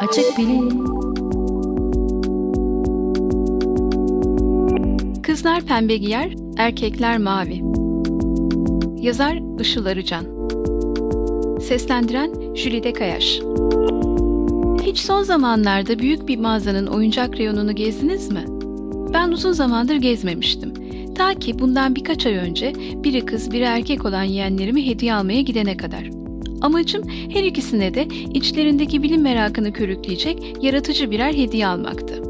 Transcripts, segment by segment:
Açık Bilim Kızlar pembe giyer, erkekler mavi. Yazar Işıl Arıcan Seslendiren Jülide Kayaş Hiç son zamanlarda büyük bir mağazanın oyuncak reyonunu gezdiniz mi? Ben uzun zamandır gezmemiştim. Ta ki bundan birkaç ay önce biri kız biri erkek olan yeğenlerimi hediye almaya gidene kadar. Amacım her ikisine de içlerindeki bilim merakını körükleyecek yaratıcı birer hediye almaktı.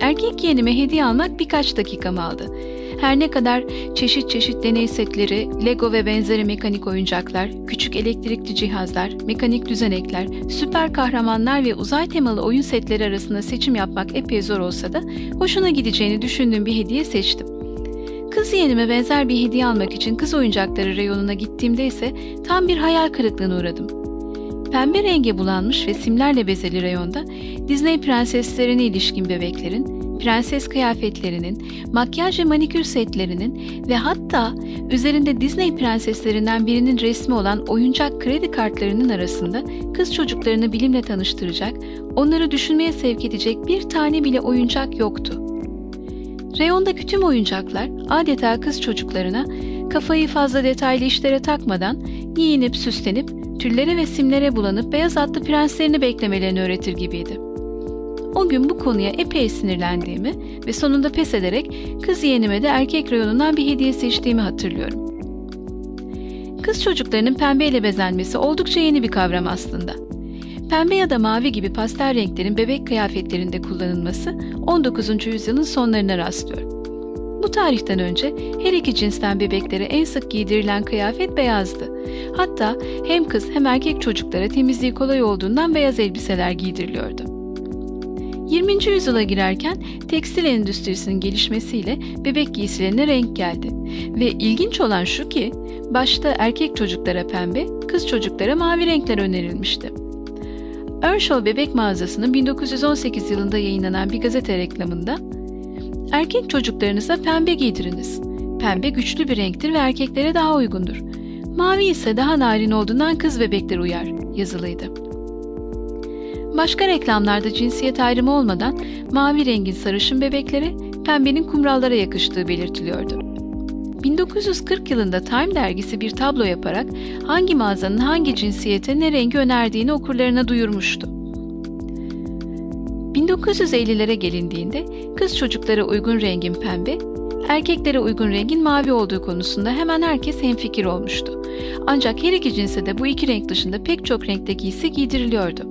Erkek yeğenime hediye almak birkaç dakikamı aldı. Her ne kadar çeşit çeşit deney setleri, Lego ve benzeri mekanik oyuncaklar, küçük elektrikli cihazlar, mekanik düzenekler, süper kahramanlar ve uzay temalı oyun setleri arasında seçim yapmak epey zor olsa da hoşuna gideceğini düşündüğüm bir hediye seçtim. Kız yeğenime benzer bir hediye almak için kız oyuncakları reyonuna gittiğimde ise tam bir hayal kırıklığına uğradım. Pembe renge bulanmış ve simlerle bezeli reyonda Disney prenseslerine ilişkin bebeklerin, prenses kıyafetlerinin, makyaj ve manikür setlerinin ve hatta üzerinde Disney prenseslerinden birinin resmi olan oyuncak kredi kartlarının arasında kız çocuklarını bilimle tanıştıracak, onları düşünmeye sevk edecek bir tane bile oyuncak yoktu. Reyondaki tüm oyuncaklar adeta kız çocuklarına kafayı fazla detaylı işlere takmadan giyinip süslenip tüllere ve simlere bulanıp beyaz atlı prenslerini beklemelerini öğretir gibiydi. O gün bu konuya epey sinirlendiğimi ve sonunda pes ederek kız yeğenime de erkek reyonundan bir hediye seçtiğimi hatırlıyorum. Kız çocuklarının pembeyle bezenmesi oldukça yeni bir kavram aslında. Pembe ya da mavi gibi pastel renklerin bebek kıyafetlerinde kullanılması 19. yüzyılın sonlarına rastlıyor. Bu tarihten önce her iki cinsten bebeklere en sık giydirilen kıyafet beyazdı. Hatta hem kız hem erkek çocuklara temizliği kolay olduğundan beyaz elbiseler giydiriliyordu. 20. yüzyıla girerken tekstil endüstrisinin gelişmesiyle bebek giysilerine renk geldi. Ve ilginç olan şu ki başta erkek çocuklara pembe, kız çocuklara mavi renkler önerilmişti. Earnshaw Bebek Mağazası'nın 1918 yılında yayınlanan bir gazete reklamında Erkek çocuklarınıza pembe giydiriniz. Pembe güçlü bir renktir ve erkeklere daha uygundur. Mavi ise daha narin olduğundan kız bebekler uyar yazılıydı. Başka reklamlarda cinsiyet ayrımı olmadan mavi rengin sarışın bebeklere, pembenin kumrallara yakıştığı belirtiliyordu. 1940 yılında Time dergisi bir tablo yaparak hangi mağazanın hangi cinsiyete ne rengi önerdiğini okurlarına duyurmuştu. 1950'lere gelindiğinde kız çocuklara uygun rengin pembe, erkeklere uygun rengin mavi olduğu konusunda hemen herkes hemfikir olmuştu. Ancak her iki cinse de bu iki renk dışında pek çok renkte giysi giydiriliyordu.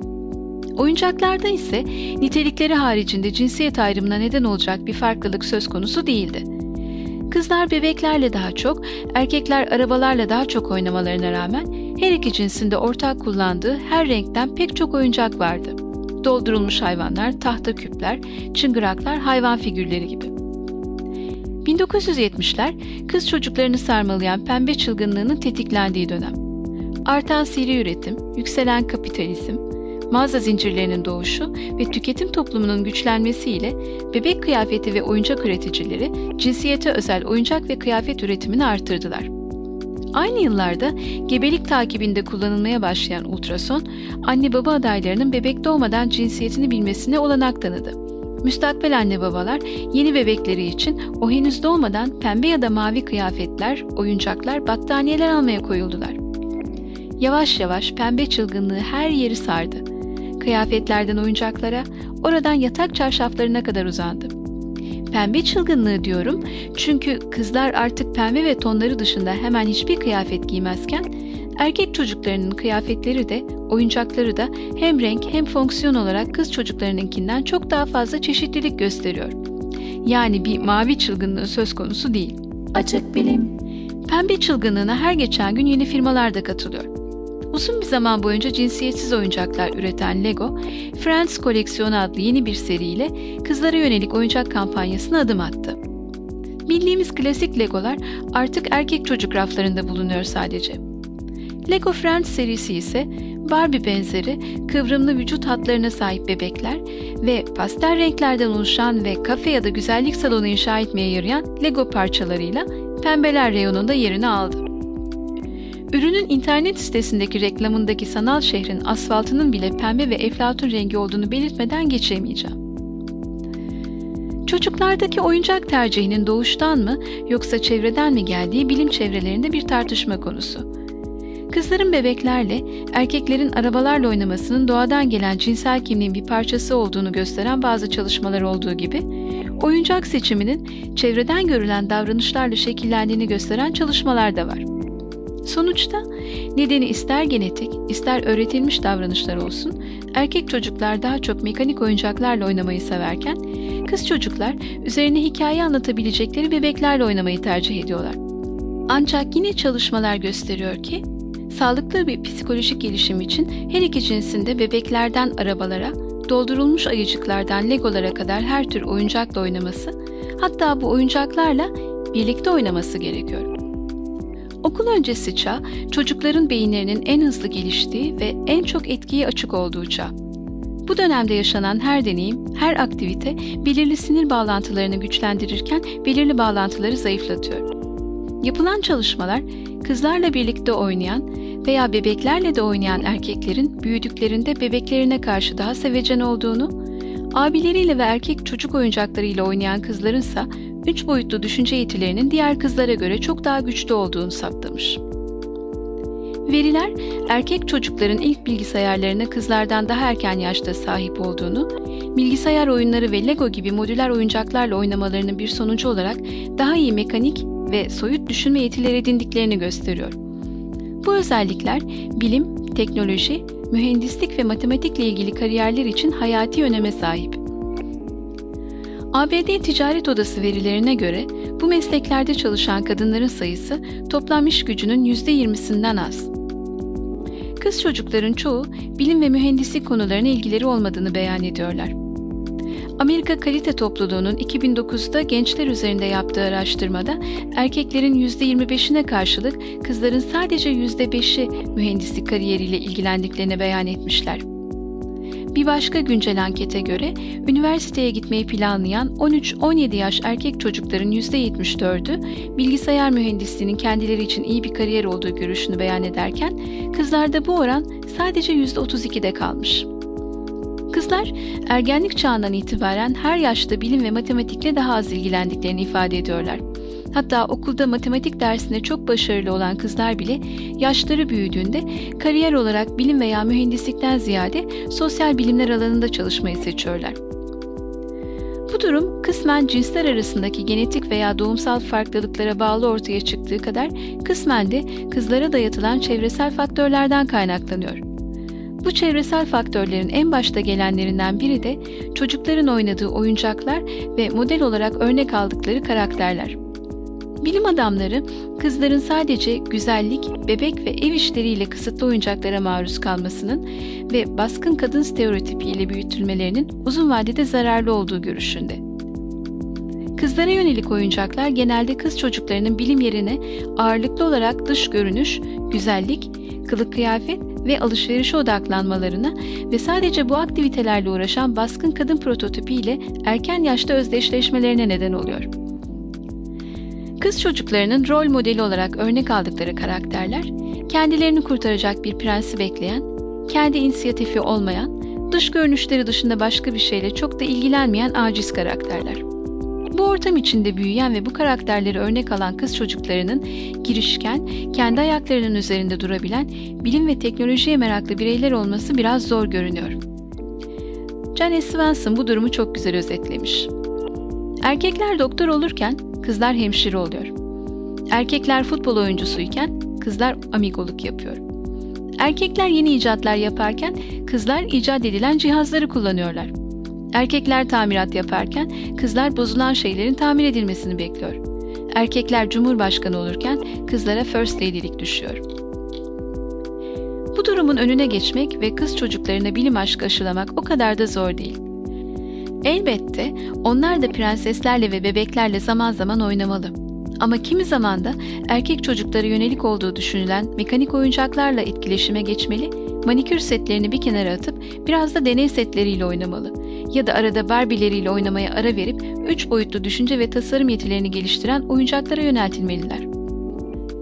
Oyuncaklarda ise nitelikleri haricinde cinsiyet ayrımına neden olacak bir farklılık söz konusu değildi. Kızlar bebeklerle daha çok, erkekler arabalarla daha çok oynamalarına rağmen her iki cinsinde ortak kullandığı her renkten pek çok oyuncak vardı. Doldurulmuş hayvanlar, tahta küpler, çıngıraklar, hayvan figürleri gibi. 1970'ler kız çocuklarını sarmalayan pembe çılgınlığının tetiklendiği dönem. Artan seri üretim, yükselen kapitalizm, mağaza zincirlerinin doğuşu ve tüketim toplumunun güçlenmesiyle bebek kıyafeti ve oyuncak üreticileri cinsiyete özel oyuncak ve kıyafet üretimini artırdılar. Aynı yıllarda gebelik takibinde kullanılmaya başlayan ultrason, anne baba adaylarının bebek doğmadan cinsiyetini bilmesine olanak tanıdı. Müstakbel anne babalar yeni bebekleri için o henüz doğmadan pembe ya da mavi kıyafetler, oyuncaklar, battaniyeler almaya koyuldular. Yavaş yavaş pembe çılgınlığı her yeri sardı. Kıyafetlerden oyuncaklara, oradan yatak çarşaflarına kadar uzandı. Pembe çılgınlığı diyorum çünkü kızlar artık pembe ve tonları dışında hemen hiçbir kıyafet giymezken erkek çocuklarının kıyafetleri de oyuncakları da hem renk hem fonksiyon olarak kız çocuklarınınkinden çok daha fazla çeşitlilik gösteriyor. Yani bir mavi çılgınlığı söz konusu değil. Açık Bilim Pembe çılgınlığına her geçen gün yeni firmalar da katılıyor. Uzun bir zaman boyunca cinsiyetsiz oyuncaklar üreten Lego, Friends koleksiyonu adlı yeni bir seriyle kızlara yönelik oyuncak kampanyasına adım attı. Bildiğimiz klasik Legolar artık erkek çocuk raflarında bulunuyor sadece. Lego Friends serisi ise Barbie benzeri kıvrımlı vücut hatlarına sahip bebekler ve pastel renklerden oluşan ve kafe ya da güzellik salonu inşa etmeye yarayan Lego parçalarıyla pembeler reyonunda yerini aldı. Ürünün internet sitesindeki reklamındaki sanal şehrin asfaltının bile pembe ve eflatun rengi olduğunu belirtmeden geçemeyeceğim. Çocuklardaki oyuncak tercihinin doğuştan mı yoksa çevreden mi geldiği bilim çevrelerinde bir tartışma konusu. Kızların bebeklerle, erkeklerin arabalarla oynamasının doğadan gelen cinsel kimliğin bir parçası olduğunu gösteren bazı çalışmalar olduğu gibi, oyuncak seçiminin çevreden görülen davranışlarla şekillendiğini gösteren çalışmalar da var. Sonuçta nedeni ister genetik, ister öğretilmiş davranışlar olsun, erkek çocuklar daha çok mekanik oyuncaklarla oynamayı severken, kız çocuklar üzerine hikaye anlatabilecekleri bebeklerle oynamayı tercih ediyorlar. Ancak yine çalışmalar gösteriyor ki, sağlıklı bir psikolojik gelişim için her iki cinsinde bebeklerden arabalara, doldurulmuş ayıcıklardan legolara kadar her tür oyuncakla oynaması, hatta bu oyuncaklarla birlikte oynaması gerekiyor. Okul öncesi çağ, çocukların beyinlerinin en hızlı geliştiği ve en çok etkiye açık olduğu çağ. Bu dönemde yaşanan her deneyim, her aktivite belirli sinir bağlantılarını güçlendirirken belirli bağlantıları zayıflatıyor. Yapılan çalışmalar kızlarla birlikte oynayan veya bebeklerle de oynayan erkeklerin büyüdüklerinde bebeklerine karşı daha sevecen olduğunu, abileriyle ve erkek çocuk oyuncaklarıyla oynayan kızlarınsa üç boyutlu düşünce yetilerinin diğer kızlara göre çok daha güçlü olduğunu saptamış. Veriler, erkek çocukların ilk bilgisayarlarına kızlardan daha erken yaşta sahip olduğunu, bilgisayar oyunları ve Lego gibi modüler oyuncaklarla oynamalarının bir sonucu olarak daha iyi mekanik ve soyut düşünme yetileri edindiklerini gösteriyor. Bu özellikler bilim, teknoloji, mühendislik ve matematikle ilgili kariyerler için hayati öneme sahip. ABD Ticaret Odası verilerine göre bu mesleklerde çalışan kadınların sayısı toplam iş gücünün %20'sinden az. Kız çocukların çoğu bilim ve mühendislik konularına ilgileri olmadığını beyan ediyorlar. Amerika Kalite Topluluğu'nun 2009'da gençler üzerinde yaptığı araştırmada erkeklerin %25'ine karşılık kızların sadece %5'i mühendislik kariyeriyle ilgilendiklerini beyan etmişler. Bir başka güncel ankete göre üniversiteye gitmeyi planlayan 13-17 yaş erkek çocukların %74'ü bilgisayar mühendisliğinin kendileri için iyi bir kariyer olduğu görüşünü beyan ederken kızlarda bu oran sadece %32'de kalmış. Kızlar ergenlik çağından itibaren her yaşta bilim ve matematikle daha az ilgilendiklerini ifade ediyorlar. Hatta okulda matematik dersinde çok başarılı olan kızlar bile yaşları büyüdüğünde kariyer olarak bilim veya mühendislikten ziyade sosyal bilimler alanında çalışmayı seçiyorlar. Bu durum kısmen cinsler arasındaki genetik veya doğumsal farklılıklara bağlı ortaya çıktığı kadar kısmen de kızlara dayatılan çevresel faktörlerden kaynaklanıyor. Bu çevresel faktörlerin en başta gelenlerinden biri de çocukların oynadığı oyuncaklar ve model olarak örnek aldıkları karakterler. Bilim adamları kızların sadece güzellik, bebek ve ev işleriyle kısıtlı oyuncaklara maruz kalmasının ve baskın kadın stereotipiyle büyütülmelerinin uzun vadede zararlı olduğu görüşünde. Kızlara yönelik oyuncaklar genelde kız çocuklarının bilim yerine ağırlıklı olarak dış görünüş, güzellik, kılık kıyafet ve alışverişe odaklanmalarına ve sadece bu aktivitelerle uğraşan baskın kadın prototipiyle erken yaşta özdeşleşmelerine neden oluyor. Kız çocuklarının rol modeli olarak örnek aldıkları karakterler, kendilerini kurtaracak bir prensi bekleyen, kendi inisiyatifi olmayan, dış görünüşleri dışında başka bir şeyle çok da ilgilenmeyen aciz karakterler. Bu ortam içinde büyüyen ve bu karakterleri örnek alan kız çocuklarının girişken, kendi ayaklarının üzerinde durabilen, bilim ve teknolojiye meraklı bireyler olması biraz zor görünüyor. Janet Svensson bu durumu çok güzel özetlemiş. Erkekler doktor olurken kızlar hemşire oluyor. Erkekler futbol oyuncusuyken kızlar amigoluk yapıyor. Erkekler yeni icatlar yaparken kızlar icat edilen cihazları kullanıyorlar. Erkekler tamirat yaparken kızlar bozulan şeylerin tamir edilmesini bekliyor. Erkekler cumhurbaşkanı olurken kızlara first lady'lik düşüyor. Bu durumun önüne geçmek ve kız çocuklarına bilim aşkı aşılamak o kadar da zor değil. Elbette onlar da prenseslerle ve bebeklerle zaman zaman oynamalı. Ama kimi zaman da erkek çocuklara yönelik olduğu düşünülen mekanik oyuncaklarla etkileşime geçmeli, manikür setlerini bir kenara atıp biraz da deney setleriyle oynamalı. Ya da arada Barbie'leriyle oynamaya ara verip üç boyutlu düşünce ve tasarım yetilerini geliştiren oyuncaklara yöneltilmeliler.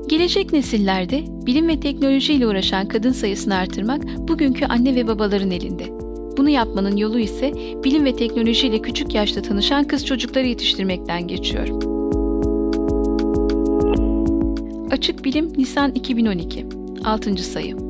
Gelecek nesillerde Bilim ve teknolojiyle uğraşan kadın sayısını artırmak bugünkü anne ve babaların elinde. Bunu yapmanın yolu ise bilim ve teknolojiyle küçük yaşta tanışan kız çocukları yetiştirmekten geçiyor. Açık Bilim Nisan 2012 6. sayı